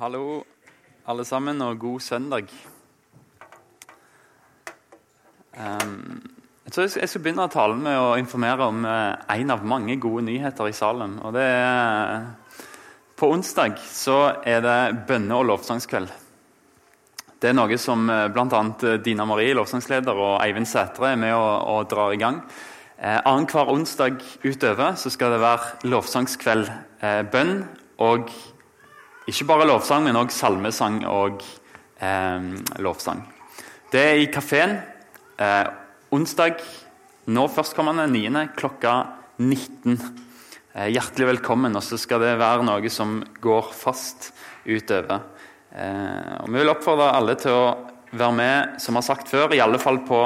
Hallo, alle sammen, og god søndag. Um, jeg tror jeg skal begynne talen med å informere om uh, en av mange gode nyheter i Salem. og det er På onsdag så er det bønne- og lovsangskveld. Det er noe som eh, bl.a. Dina Marie, lovsangsleder, og Eivind Sætre er med og, og drar i gang. Eh, Annenhver onsdag utover så skal det være lovsangskveld, eh, bønn og ikke bare lovsang, men òg salmesang og eh, lovsang. Det er i kafeen eh, onsdag nå førstkommende 9. klokka 19. Eh, hjertelig velkommen. Og så skal det være noe som går fast utover. Eh, og vi vil oppfordre alle til å være med, som har sagt før, i alle fall på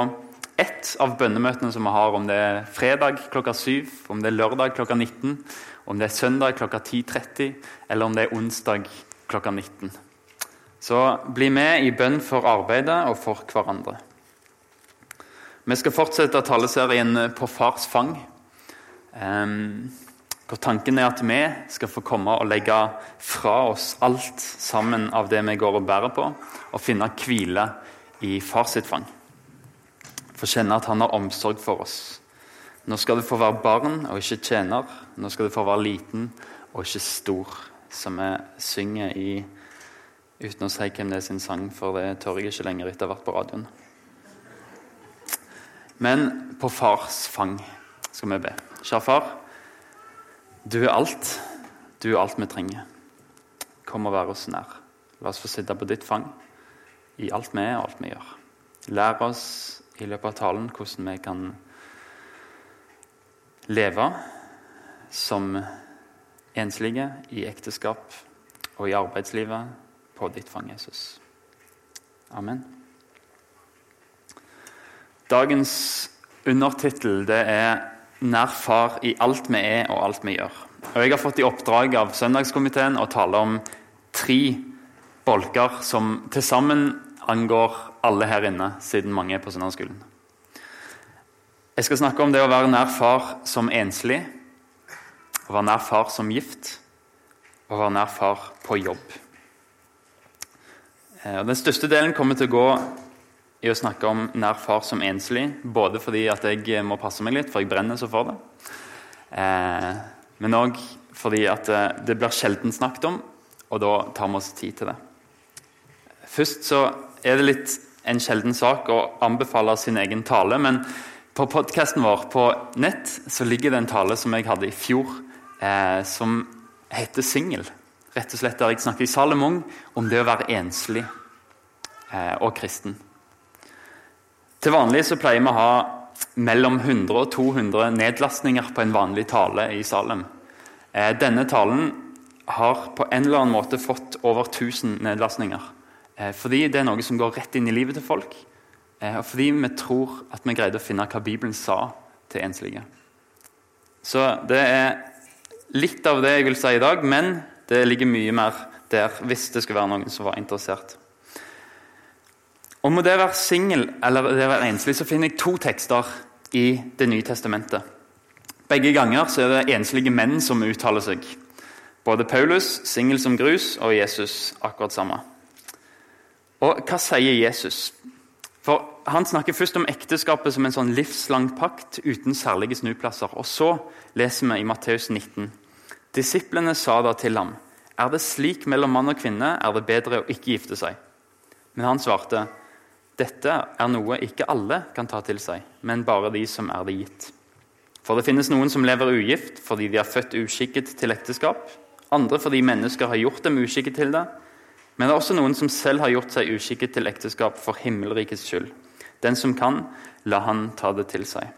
ett av bønnemøtene som vi har, om det er fredag klokka 7, om det er lørdag klokka 19, om det er søndag klokka 10.30, eller om det er onsdag klokka 19. Så bli med i bønn for arbeidet og for hverandre. Vi skal fortsette taleserien På fars fang. Hvor tanken er at vi skal få komme og legge fra oss alt sammen av det vi går og bærer på, og finne hvile i fars sitt fang. Få kjenne at han har omsorg for oss. Nå skal du få være barn og ikke tjener. Nå skal du få være liten og ikke stor som vi synger i uten å si hvem det er sin sang, for det tør jeg ikke lenger etter å ha vært på radioen. Men på fars fang skal vi be. Kjære far, du er alt. Du er alt vi trenger. Kom og vær oss nær. La oss få sitte på ditt fang i alt vi er og alt vi gjør. Lær oss i løpet av talen hvordan vi kan leve som enslige, i ekteskap og i arbeidslivet på ditt fang, Jesus. Amen. Dagens undertittel er 'Nær far i alt vi er og alt vi gjør'. Og Jeg har fått i oppdrag av søndagskomiteen å tale om tre bolker som til sammen angår alle her inne, siden mange er på søndagsskolen. Jeg skal snakke om det å være nær far som enslig å være nær far som gift og være nær far på jobb. Eh, den største delen kommer til å gå i å snakke om nær far som enslig. Både fordi at jeg må passe meg litt, for jeg brenner så for det. Eh, men òg fordi at eh, det blir sjelden snakket om, og da tar vi oss tid til det. Først så er det litt en sjelden sak å anbefale sin egen tale. Men på podkasten vår på nett så ligger det en tale som jeg hadde i fjor eh, som heter 'Singel'. Rett og slett der jeg snakker i Salomon om det å være enslig eh, og kristen. Til vanlig så pleier vi å ha mellom 100 og 200 nedlastninger på en vanlig tale i Salem. Eh, denne talen har på en eller annen måte fått over 1000 nedlastninger. Eh, fordi det er noe som går rett inn i livet til folk. Eh, og fordi vi tror at vi greide å finne hva Bibelen sa til enslige. Så det er litt av det jeg vil si i dag, men det ligger mye mer der hvis det skulle være noen som var interessert. Om det å være singel eller det å være enslig, så finner jeg to tekster i Det nye testamentet. Begge ganger så er det enslige menn som uttaler seg. Både Paulus, singel som grus, og Jesus akkurat samme. Og hva sier Jesus? For Han snakker først om ekteskapet som en sånn livslang pakt uten særlige snuplasser. Og så leser vi i Matteus 19. Disiplene sa da til ham, er det slik mellom mann og kvinne, er det bedre å ikke gifte seg. Men han svarte, dette er noe ikke alle kan ta til seg, men bare de som er det gitt. For det finnes noen som lever ugift fordi de er født uskikket til ekteskap, andre fordi mennesker har gjort dem uskikket til det, men det er også noen som selv har gjort seg uskikket til ekteskap for himmelrikets skyld. Den som kan, la han ta det til seg.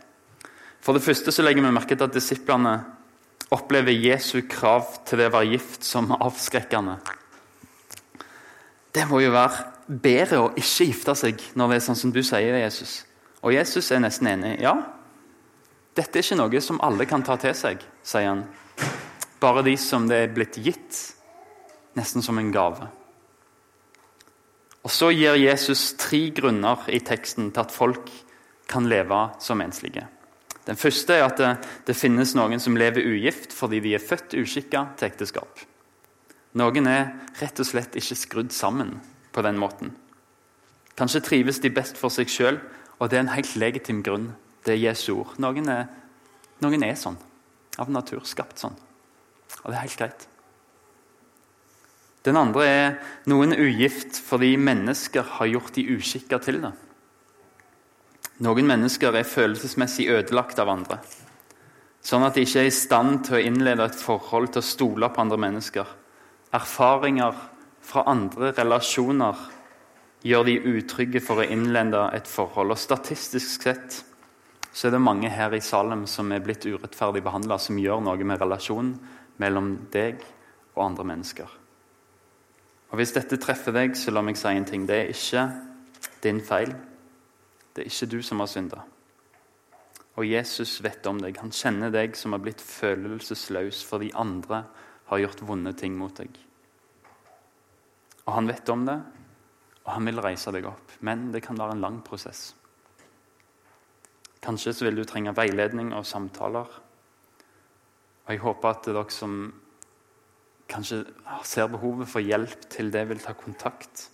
For det første så legger vi merke til at disiplene opplever Jesu krav til det å være gift som avskrekkende. Det må jo være bedre å ikke gifte seg når det er sånn som du sier, Jesus. Og Jesus er nesten enig. Ja, dette er ikke noe som alle kan ta til seg, sier han. Bare de som det er blitt gitt, nesten som en gave. Og Så gir Jesus tre grunner i teksten til at folk kan leve som enslige. Den første er at det, det, finnes noen som lever ugift fordi de er født uskikka til ekteskap. Noen er rett og slett ikke skrudd sammen på den måten. Kanskje trives de best for seg sjøl, og det er en helt legitim grunn. Det er Jesu ord. Noen er, noen er sånn. Av natur skapt sånn. Og det er helt greit. Den andre er noen ugift fordi mennesker har gjort de uskikka til det. Noen mennesker er følelsesmessig ødelagt av andre, sånn at de ikke er i stand til å innlede et forhold til å stole på andre mennesker. Erfaringer fra andre relasjoner gjør de utrygge for å innlede et forhold. Og Statistisk sett så er det mange her i Salem som er blitt urettferdig behandla, som gjør noe med relasjonen mellom deg og andre mennesker. Og Hvis dette treffer deg, så la meg si en ting. Det er ikke din feil. Det er ikke du som har synda. Og Jesus vet om deg. Han kjenner deg som har blitt følelsesløs fordi andre har gjort vonde ting mot deg. Og Han vet om det, og han vil reise deg opp. Men det kan være en lang prosess. Kanskje så vil du trenge veiledning og samtaler. Og Jeg håper at dere som kanskje ser behovet for hjelp til det, vil ta kontakt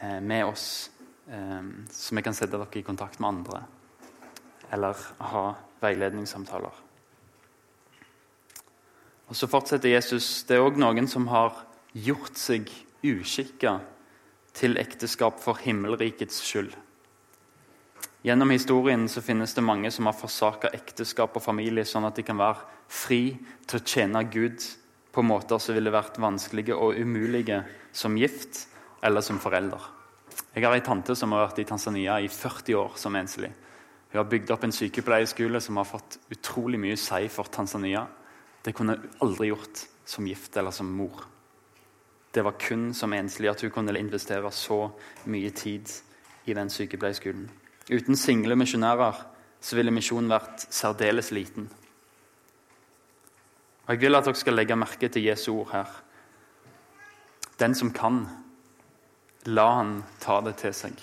eh, med oss, eh, så vi kan sette dere i kontakt med andre. Eller ha veiledningssamtaler. Og Så fortsetter Jesus. Det er òg noen som har gjort seg uskikka til ekteskap for himmelrikets skyld. Gjennom historien så finnes det mange som har forsaka ekteskap og familie, sånn at de kan være fri til å tjene Gud på måter som ville vært vanskelige og umulige som gift eller som forelder. Jeg har ei tante som har vært i Tanzania i 40 år som enslig. Hun har bygd opp en sykepleierskole som har fått utrolig mye si for Tanzania. Det kunne hun aldri gjort som gift eller som mor. Det var kun som enslig at hun kunne investere så mye tid i den sykepleierskolen. Uten single misjonærer så ville misjonen vært særdeles liten. Og Jeg vil at dere skal legge merke til Jesu ord her. Den som kan, la han ta det til seg.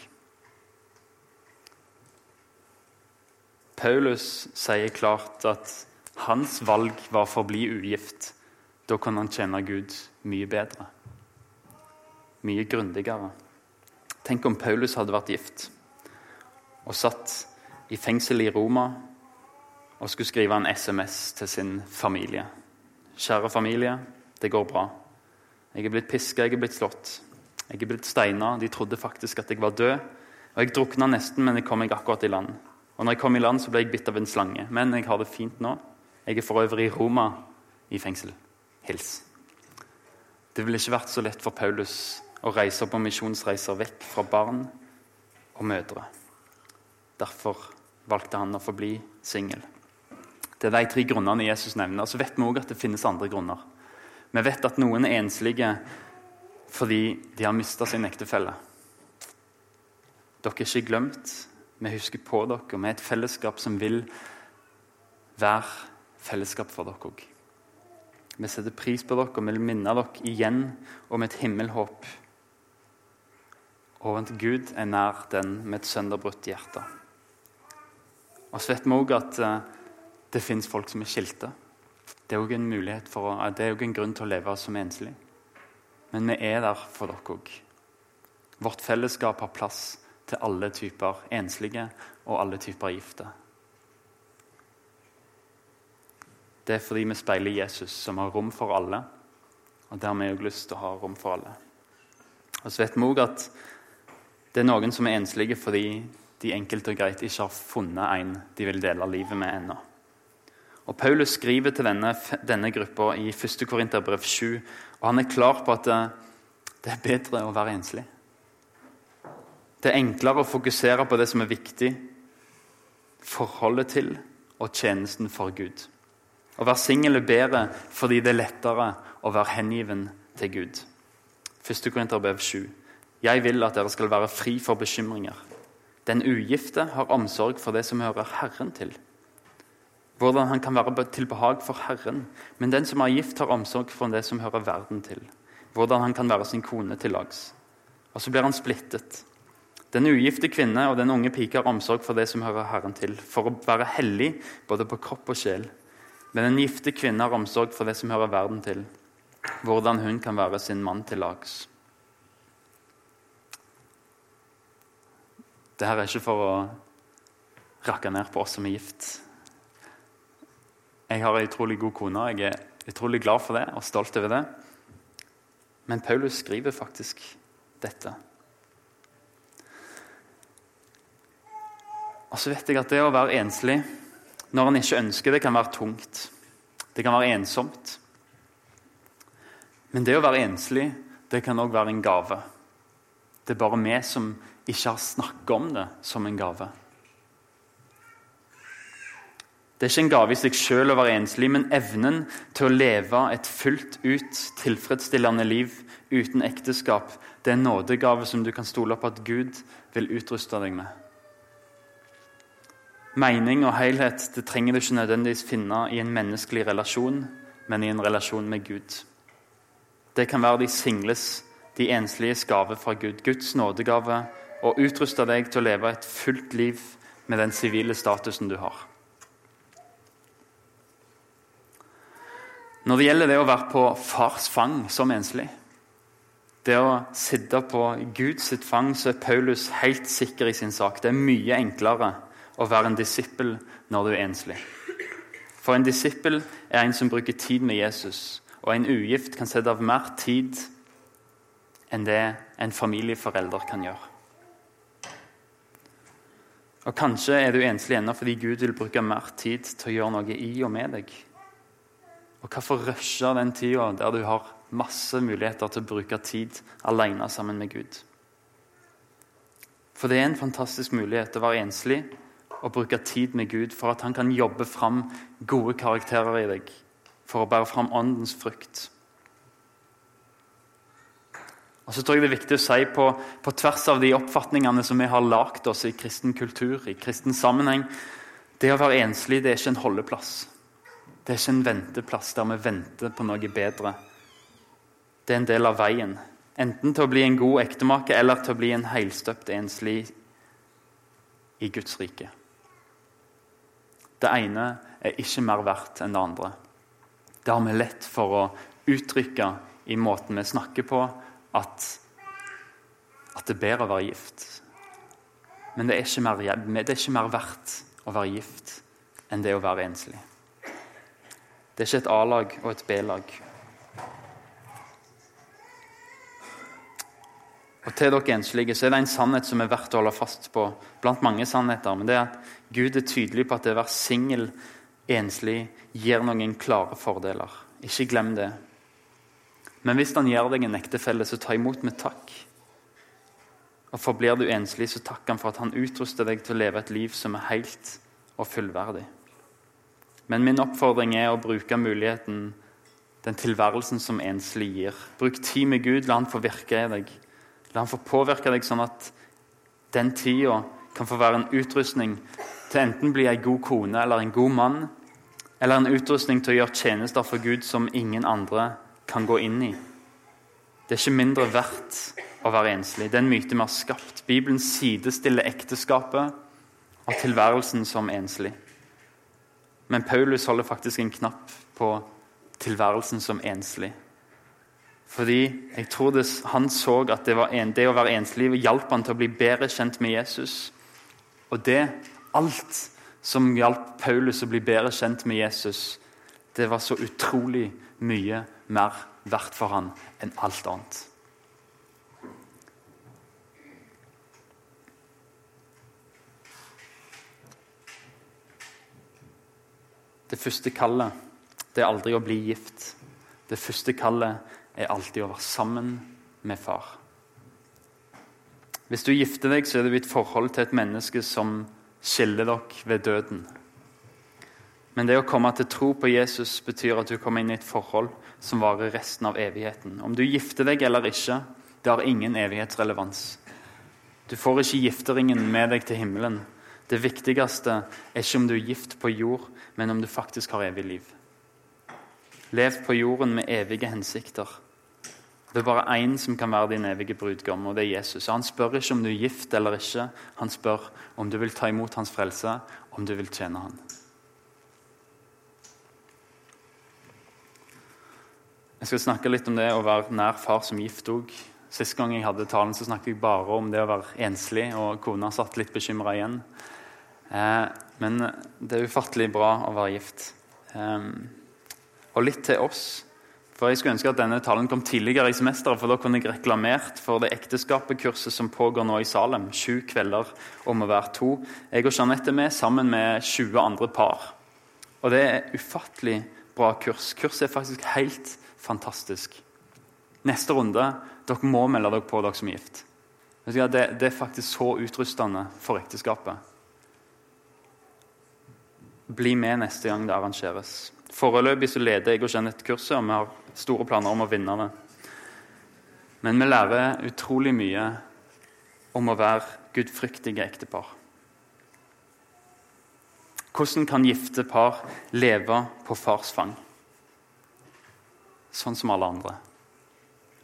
Paulus sier klart at hans valg var for å bli ugift. Da kunne han tjene Gud mye bedre. Mye grundigere. Tenk om Paulus hadde vært gift og satt i fengsel i Roma og skulle skrive en SMS til sin familie. Kjære familie, det går bra. Jeg er blitt piska, jeg er blitt slått. Jeg er blitt steina. De trodde faktisk at jeg var død. Og Jeg drukna nesten, men jeg kom meg akkurat i land. Og når jeg kom i land, så ble jeg bitt av en slange. Men jeg har det fint nå. Jeg er for øvrig i Roma i fengsel. Hils. Det ville ikke vært så lett for Paulus å reise på misjonsreiser vekk fra barn og mødre. Derfor valgte han å forbli singel. Det er de tre grunnene Jesus nevner. Så vet vi òg at det finnes andre grunner. Vi vet at noen er enslige fordi de har mista sin ektefelle. Dere er ikke glemt. Vi husker på dere. Vi er et fellesskap som vil være fellesskap for dere òg. Vi setter pris på dere og vil minne dere igjen om et himmelhåp. Og at Gud er nær den med et sønderbrutt hjerte. Og så vet vi òg at eh, det fins folk som er skilte. Det er òg en en grunn til å leve som enslig. Men vi er der for dere òg. Vårt fellesskap har plass til alle typer enslige og alle typer gifte. Det er fordi vi speiler Jesus, som har rom for alle. Og der har vi òg lyst til å ha rom for alle. Og så vet vi òg at det er noen som er enslige fordi de enkelt og greit ikke har funnet en de vil dele livet med ennå. Og Paulus skriver til denne, denne gruppa i 1. Korinterbrev 7, og han er klar på at det, er bedre å være enslig. Det er enklere å fokusere på det som er viktig, forholdet til og tjenesten for Gud. Å være singel er bedre fordi det er lettere å være hengiven til Gud. 1. Korinterbrev 7. Jeg vil at dere skal være fri for bekymringer. Den ugifte har omsorg for det som hører Herren til hvordan han kan være til behag for Herren. Men den som er gift, har omsorg for det som hører verden til. Hvordan han kan være sin kone til lags. Og så blir han splittet. Den ugifte kvinne og den unge pike har omsorg for det som hører Herren til, for å være hellig både på kropp og sjel. Men den gifte kvinne har omsorg for det som hører verden til. hvordan hun kan være sin mann til lags. Dette er ikke for å rakke ned på oss som er gift. Jeg har ei utrolig god kone, jeg er utrolig glad for det og stolt over det. Men Paulus skriver faktisk dette. Og så vet jeg at det å være enslig når en ikke ønsker det, kan være tungt. Det kan være ensomt. Men det å være enslig, det kan òg være en gave. Det er bare vi som ikke har snakket om det som en gave. Det er ikke en gave i seg selv å være enslig, men evnen til å leve et fullt ut tilfredsstillende liv uten ekteskap, det er en nådegave som du kan stole på at Gud vil utruste deg med. Mening og helhet det trenger du ikke nødvendigvis finne i en menneskelig relasjon, men i en relasjon med Gud. Det kan være de singles, de ensliges gave fra Gud. Guds nådegave å utruste deg til å leve et fullt liv med den sivile statusen du har. Når det gjelder det å være på fars fang som enslig, det å sitte på Guds fang, så er Paulus helt sikker i sin sak. Det er mye enklere å være en disippel når du er enslig. For en disippel er en som bruker tid med Jesus, og en ugift kan sette av mer tid enn det en familieforelder kan gjøre. Og Kanskje er du enslig ennå fordi Gud vil bruke mer tid til å gjøre noe i og med deg. Og Hvorfor rushe den tida der du har masse muligheter til å bruke tid alene sammen med Gud? For det er en fantastisk mulighet å være enslig og bruke tid med Gud for at han kan jobbe fram gode karakterer i deg, for å bære fram åndens frukt. Og så tror jeg det er viktig å si på, på tvers av de oppfatningene som vi har lagd oss i kristen kultur, i kristen sammenheng Det å være enslig det er ikke en holdeplass. Det er ikke en venteplass der vi venter på noe bedre. Det er en del av veien. Enten til å bli en god ektemake eller til å bli en helstøpt enslig i Guds rike. Det ene er ikke mer verdt enn det andre. Det har vi lett for å uttrykke i måten vi snakker på, at, at det er bedre å være gift. Men det er, mer, det er ikke mer verdt å være gift enn det å være enslig. Det er ikke et A-lag og et B-lag. Og Til dere enslige så er det en sannhet som er verdt å holde fast på blant mange sannheter. Men det er at Gud er tydelig på at det å være singel, enslig, gir noen klare fordeler. Ikke glem det. Men hvis han gir deg en ektefelle, så ta imot med takk. Og Forblir du enslig, så takk han for at han utruster deg til å leve et liv som er helt og fullverdig. Men min oppfordring er å bruke muligheten, den tilværelsen som enslig gir. Bruk tid med Gud, la han få virke i deg. La han få påvirke deg sånn at den tida kan få være en utrustning til enten bli en god kone eller en god mann, eller en utrustning til å gjøre tjenester for Gud som ingen andre kan gå inn i. Det er ikke mindre verdt å være enslig. Det er en myte vi har skapt. Bibelen sidestiller ekteskapet og tilværelsen som enslig. Men Paulus holder faktisk en knapp på tilværelsen som enslig. Fordi jeg tror det, han så at det, en, det å være enslig hjalp han til å bli bedre kjent med Jesus. Og det, alt som hjalp Paulus å bli bedre kjent med Jesus, det var så utrolig mye mer verdt for han enn alt annet. Det første kallet det er aldri å bli gift. Det første kallet er alltid å være sammen med far. Hvis du gifter deg, så er det ditt forhold til et menneske som skiller dere ved døden. Men det å komme til tro på Jesus betyr at du kommer inn i et forhold som varer resten av evigheten. Om du gifter deg eller ikke, det har ingen evighetsrelevans. Du får ikke gifteringen med deg til himmelen. Det viktigste er ikke om du er gift på jord, men om du faktisk har evig liv. Lev på jorden med evige hensikter. Det er bare én som kan være din evige brudgom, og det er Jesus. Han spør ikke om du er gift eller ikke. Han spør om du vil ta imot hans frelse, om du vil tjene han. Jeg skal snakke litt om det å være nær far som gift òg. Sist gang jeg hadde talen, så snakket jeg bare om det å være enslig, og kona satt litt bekymra igjen. Eh, men det er ufattelig bra å være gift. Eh, og litt til oss. For Jeg skulle ønske at denne talen kom tidligere i semesteret, for da kunne jeg reklamert for det ekteskapet som pågår nå i Salem. Sju kvelder om å være to. Jeg og Jeanette er med sammen med 20 andre par. Og det er ufattelig bra kurs. Kurset er faktisk helt fantastisk. Neste runde dere må melde dere på, dere som gift. Det er faktisk så utrustende for ekteskapet. Bli med neste gang det arrangeres. Foreløpig så leder jeg og Jeanette kurset, og vi har store planer om å vinne det. Men vi lærer utrolig mye om å være gudfryktige ektepar. Hvordan kan gifte par leve på fars fang? sånn som alle andre.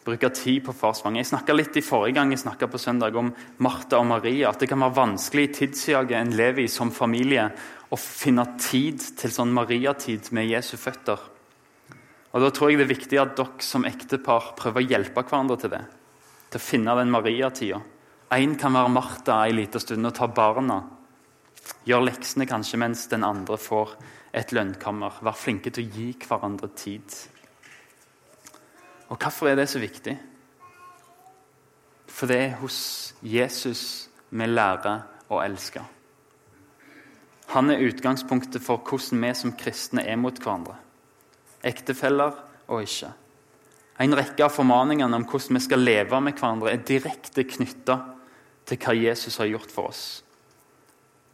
Bruke tid på fars fang. Jeg snakka litt i forrige gang jeg på søndag om Martha og Maria. At det kan være vanskelig i tidsjaget en lever i som familie, å finne tid til sånn Maria-tid med Jesu føtter. Og Da tror jeg det er viktig at dere som ektepar prøver å hjelpe hverandre til det. Til å finne den Maria-tida. Én kan være Martha en liten stund og ta barna. Gjør leksene kanskje mens den andre får et lønnkammer. Vær flinke til å gi hverandre tid. Og hvorfor er det så viktig? For det er hos Jesus vi lærer å elske. Han er utgangspunktet for hvordan vi som kristne er mot hverandre. Ektefeller og ikke. En rekke av formaningene om hvordan vi skal leve med hverandre, er direkte knytta til hva Jesus har gjort for oss.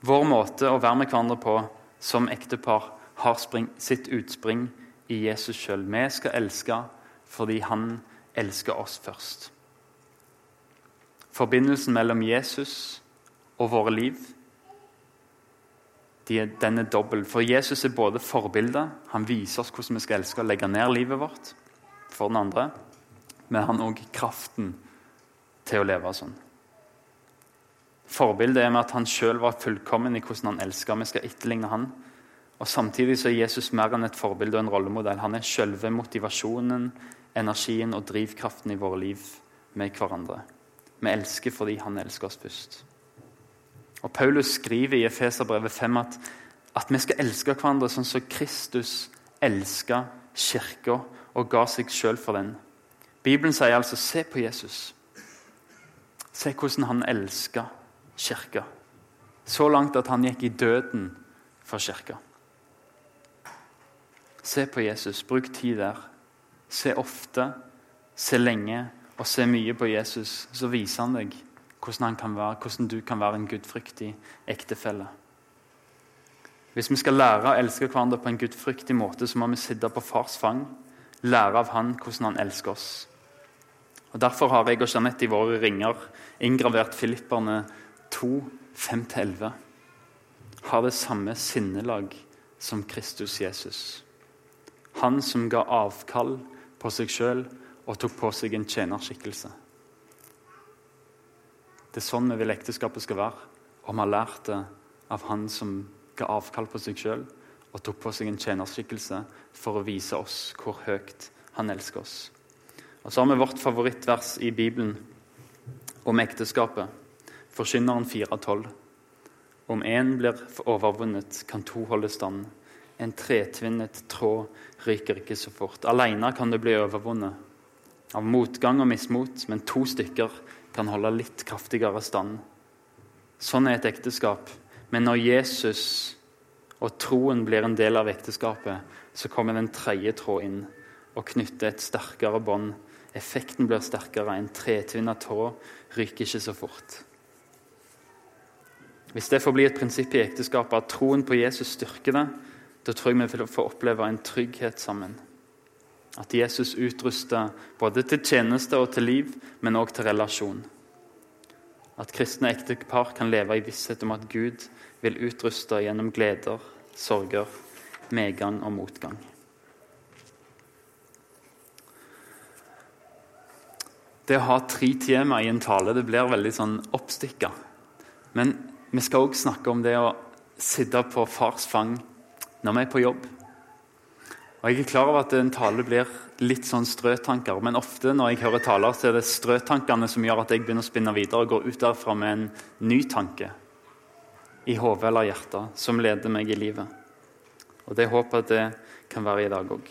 Vår måte å være med hverandre på som ektepar har sitt utspring i Jesus sjøl. Vi skal elske fordi han elsker oss først. Forbindelsen mellom Jesus og våre liv den er dobbel. For Jesus er både forbildet, han viser oss hvordan vi skal elske og legge ned livet vårt for den andre, men han er òg kraften til å leve sånn. Forbildet er med at han sjøl var fullkommen i hvordan han elska. Vi skal etterligne han. Og Samtidig så er Jesus mer enn et forbilde og en rollemodell. Han er selve motivasjonen, energien og drivkraften i våre liv med hverandre. Vi elsker fordi han elsker oss først. Og Paulus skriver i Efeserbrevet 5 at, at vi skal elske hverandre sånn som Kristus elska kirka og ga seg sjøl for den. Bibelen sier altså 'se på Jesus'. Se hvordan han elska kirka. Så langt at han gikk i døden for kirka. Se på Jesus. Bruk tid der. Se ofte, se lenge og se mye på Jesus, så viser han deg hvordan, han være, hvordan du kan være en gudfryktig ektefelle. Hvis vi skal lære å elske hverandre på en gudfryktig måte, så må vi sitte på fars fang, lære av han hvordan han elsker oss. Og Derfor har jeg og Jeanette i våre ringer inngravert Filipperne 2, 5-11. Har det samme sinnelag som Kristus Jesus. Han som ga avkall på seg sjøl og tok på seg en tjenerskikkelse. Det er sånn vi vil ekteskapet skal være. Og vi har lært det av han som ga avkall på seg sjøl og tok på seg en tjenerskikkelse for å vise oss hvor høyt han elsker oss. Og Så har vi vårt favorittvers i Bibelen om ekteskapet. Forkynneren 4,12. Om én blir overvunnet, kan to holde stand. En tretvinnet tråd ryker ikke så fort. Alene kan du bli overvunnet av motgang og mismot, men to stykker kan holde litt kraftigere stand. Sånn er et ekteskap. Men når Jesus og troen blir en del av ekteskapet, så kommer den tredje tråd inn og knytter et sterkere bånd. Effekten blir sterkere. En tretvinna tråd ryker ikke så fort. Hvis det får bli et prinsipp i ekteskapet at troen på Jesus styrker det, da tror jeg vi vil få oppleve en trygghet sammen. At Jesus utruster både til tjeneste og til liv, men òg til relasjon. At kristne ektepar kan leve i visshet om at Gud vil utruste gjennom gleder, sorger, medgang og motgang. Det å ha tre tema i en tale det blir veldig sånn oppstikka. Men vi skal òg snakke om det å sitte på fars fang når vi er på jobb. Og Jeg er klar over at en tale blir litt sånn strøtanker. Men ofte når jeg hører taler, så er det strøtankene som gjør at jeg begynner å spinne videre og går ut derfra med en ny tanke i hodet eller hjertet som leder meg i livet. Og det håper jeg det kan være i dag òg.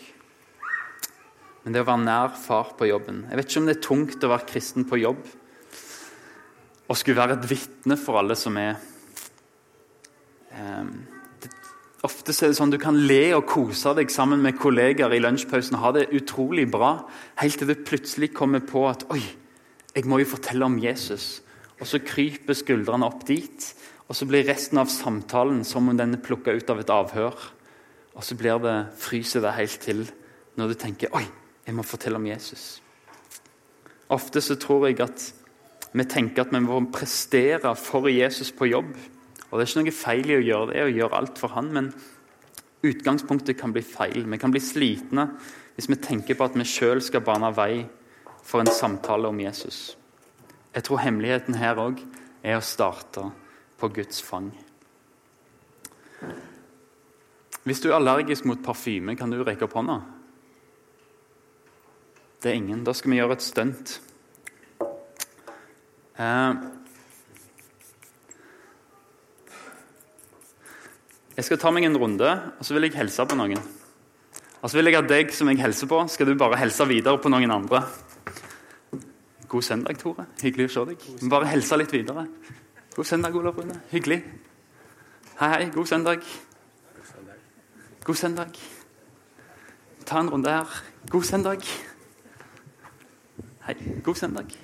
Men det å være nær far på jobben Jeg vet ikke om det er tungt å være kristen på jobb og skulle være et vitne for alle som er eh, Ofte er det sånn du kan le og kose deg sammen med kolleger i lunsjpausen og ha det utrolig bra, helt til du plutselig kommer på at Oi, jeg må jo fortelle om Jesus. Og så kryper skuldrene opp dit, og så blir resten av samtalen som om den er plukka ut av et avhør. Og så blir det, fryser det helt til når du tenker Oi, jeg må fortelle om Jesus. Ofte så tror jeg at vi tenker at vi må prestere for Jesus på jobb. Og Det er ikke noe feil i å gjøre det, å gjøre alt for han, men utgangspunktet kan bli feil. Vi kan bli slitne hvis vi tenker på at vi sjøl skal bane vei for en samtale om Jesus. Jeg tror hemmeligheten her òg er å starte på Guds fang. Hvis du er allergisk mot parfyme, kan du rekke opp hånda? Det er ingen. Da skal vi gjøre et stunt. Eh, Jeg skal ta meg en runde, og så vil jeg hilse på noen. Og så vil jeg at deg som jeg hilser på, skal du bare hilse videre på noen andre. God søndag, Tore. Hyggelig å se deg. Bare hilse litt videre. God søndag, Olav Rune. Hyggelig. Hei, hei. God søndag. God søndag. Ta en runde her. God søndag. Hei. God søndag.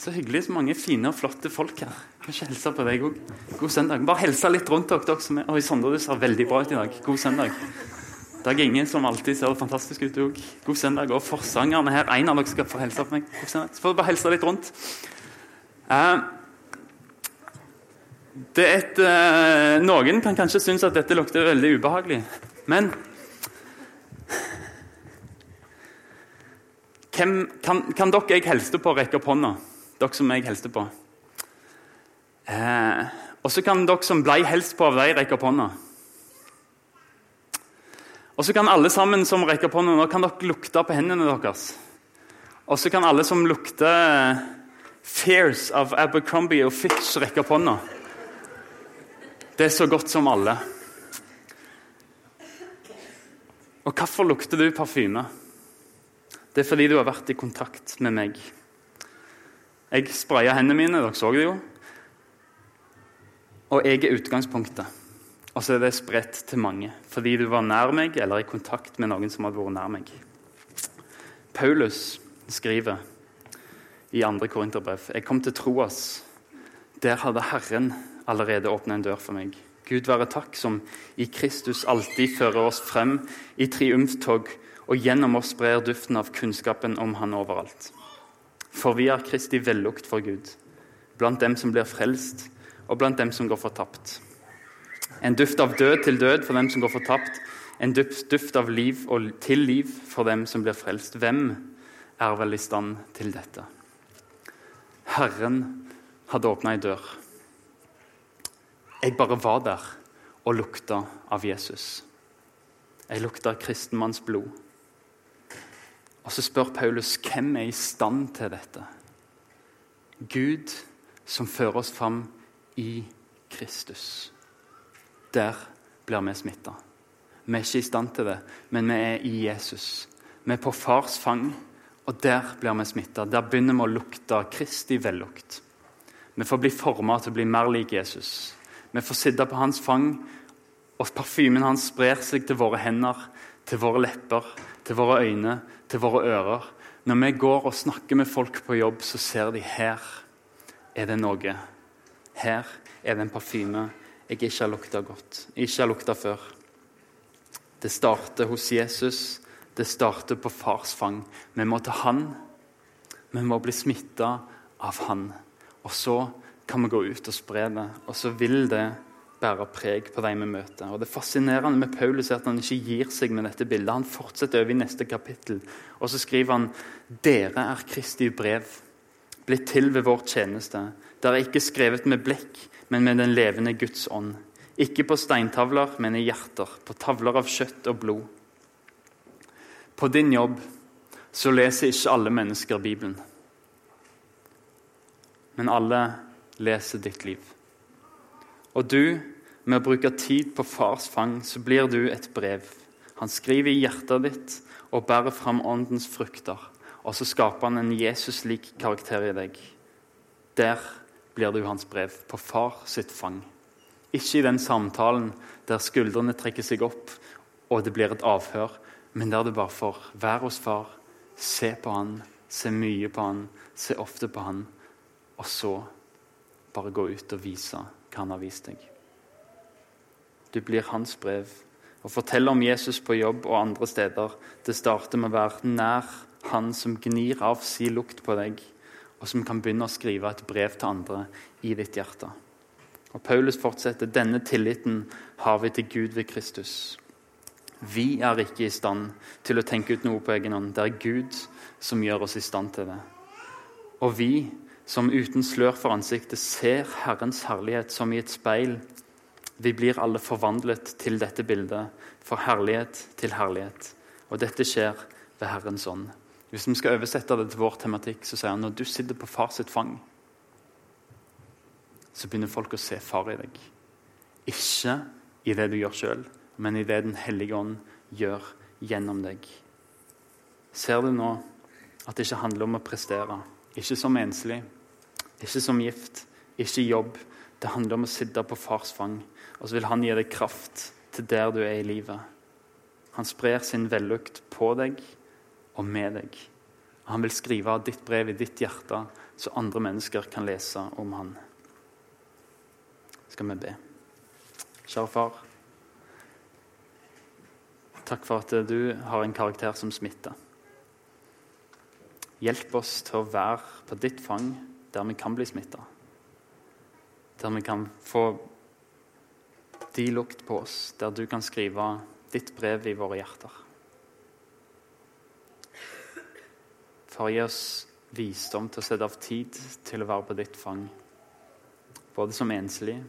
Så hyggelig. Så mange fine og flotte folk her. Kanskje hilse på deg òg. God søndag. Bare hilse litt rundt dere. dere som er... Oi, Sondre, du ser veldig bra ut i dag. God søndag. Dag Inge, som alltid ser fantastisk ut òg. God søndag. Og forsangerne her. En av dere skal få hilse på meg. God søndag. Så får du bare hilse litt rundt. Uh, det er et, uh, noen kan kanskje synes at dette lukter veldig ubehagelig, men Hvem, kan, kan dere jeg hilste på, rekke opp hånda? Dere som jeg hilste på. Eh, og så kan dere som ble helst på av dem, rekke opp hånda. Og så kan alle sammen som rekker opp hånda, nå kan dere lukte på hendene deres. Og så kan alle som lukter Fears av Abercrombie og Fitch, rekke opp hånda. Det er så godt som alle. Og hvorfor lukter du parfyme? Det er fordi du har vært i kontakt med meg. Jeg spraya hendene mine, dere så det jo. Og jeg er utgangspunktet. Og så er det spredt til mange fordi du var nær meg eller i kontakt med noen som hadde vært nær meg. Paulus skriver i 2. Korinterbrev Jeg kom til Troas. Der hadde Herren allerede åpnet en dør for meg. Gud være takk, som i Kristus alltid fører oss frem i triumftog og gjennom oss sprer duften av kunnskapen om Han overalt. For vi er Kristi vellukt for Gud, blant dem som blir frelst og blant dem som går fortapt. En duft av død til død for dem som går fortapt, en duft av liv til liv for dem som blir frelst. Hvem er vel i stand til dette? Herren hadde åpna ei dør. Jeg bare var der og lukta av Jesus. Jeg lukta kristenmanns blod. Og Så spør Paulus hvem er i stand til dette. Gud som fører oss fram i Kristus. Der blir vi smitta. Vi er ikke i stand til det, men vi er i Jesus. Vi er på fars fang, og der blir vi smitta. Der begynner vi å lukte Kristi vellukt. Vi får bli forma til å bli mer lik Jesus. Vi får sitte på hans fang, og parfymen hans sprer seg til våre hender, til våre lepper, til våre øyne, til våre ører. Når vi går og snakker med folk på jobb, så ser de her er det noe her er det en parfyme jeg ikke har lukta godt, ikke har lukta før. Det starter hos Jesus. Det starter på fars fang. Vi må til han. Vi må bli smitta av han. Og så kan vi gå ut og spre det. Og så vil det bære preg på de vi møter. Og Det fascinerende med Paulus er at han ikke gir seg med dette bildet. Han fortsetter over i neste kapittel, og så skriver han dere er Kristi brev, blitt til ved vår tjeneste. Dere er ikke skrevet med blekk, men med den levende Guds ånd. Ikke på steintavler, men i hjerter, på tavler av kjøtt og blod. På din jobb så leser ikke alle mennesker Bibelen. Men alle leser ditt liv. Og du, med å bruke tid på fars fang, så blir du et brev. Han skriver i hjertet ditt og bærer fram åndens frukter. Og så skaper han en Jesus-lik karakter i deg. Der blir du hans brev, på far sitt fang. Ikke i den samtalen der skuldrene trekker seg opp og det blir et avhør, men der du bare får være hos far, se på han, se mye på han, se ofte på han, og så bare gå ut og vise hva han har vist deg. Du blir hans brev. Og forteller om Jesus på jobb og andre steder, det starter med å være nær han som gnir av si lukt på deg, og som kan begynne å skrive et brev til andre i ditt hjerte. Og Paulus fortsetter denne tilliten har vi til Gud ved Kristus. Vi er ikke i stand til å tenke ut noe på egen hånd. Det er Gud som gjør oss i stand til det. Og vi som uten slør for ansiktet ser Herrens herlighet som i et speil, vi blir alle forvandlet til dette bildet, fra herlighet til herlighet. Og dette skjer ved Herrens ånd. Hvis vi skal oversette det til vår tematikk, så sier han når du sitter på far sitt fang, så begynner folk å se far i deg. Ikke i det du gjør sjøl, men i det Den hellige ånd gjør gjennom deg. Ser du nå at det ikke handler om å prestere? Ikke som enslig, ikke som gift, ikke jobb. Det handler om å sitte på fars fang, og så vil han gi deg kraft til der du er i livet. Han sprer sin vellukt på deg og med deg. Han vil skrive ditt brev i ditt hjerte, så andre mennesker kan lese om han. Skal vi be. Kjære far. Takk for at du har en karakter som smitter. Hjelp oss til å være på ditt fang der vi kan bli smitta. Der vi kan få de lukt på oss, der du kan skrive ditt brev i våre hjerter. Far, gi oss visdom til å sette av tid til å være på ditt fang. Både som enslige,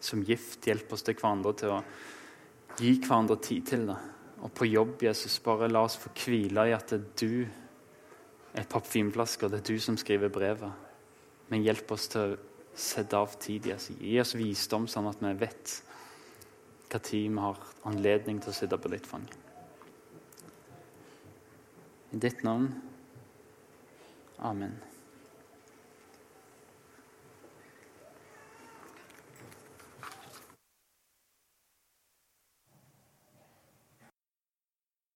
som gift. Hjelp oss til hverandre til å Gi hverandre tid til det. Og på jobb, Jesus, bare la oss få hvile i at det er du er og det er du som skriver brevet. Men hjelp oss til å sette av tid. Jesus. Gi oss visdom, sånn at vi vet hva tid vi har anledning til å sitte på ditt fang. I ditt navn. Amen.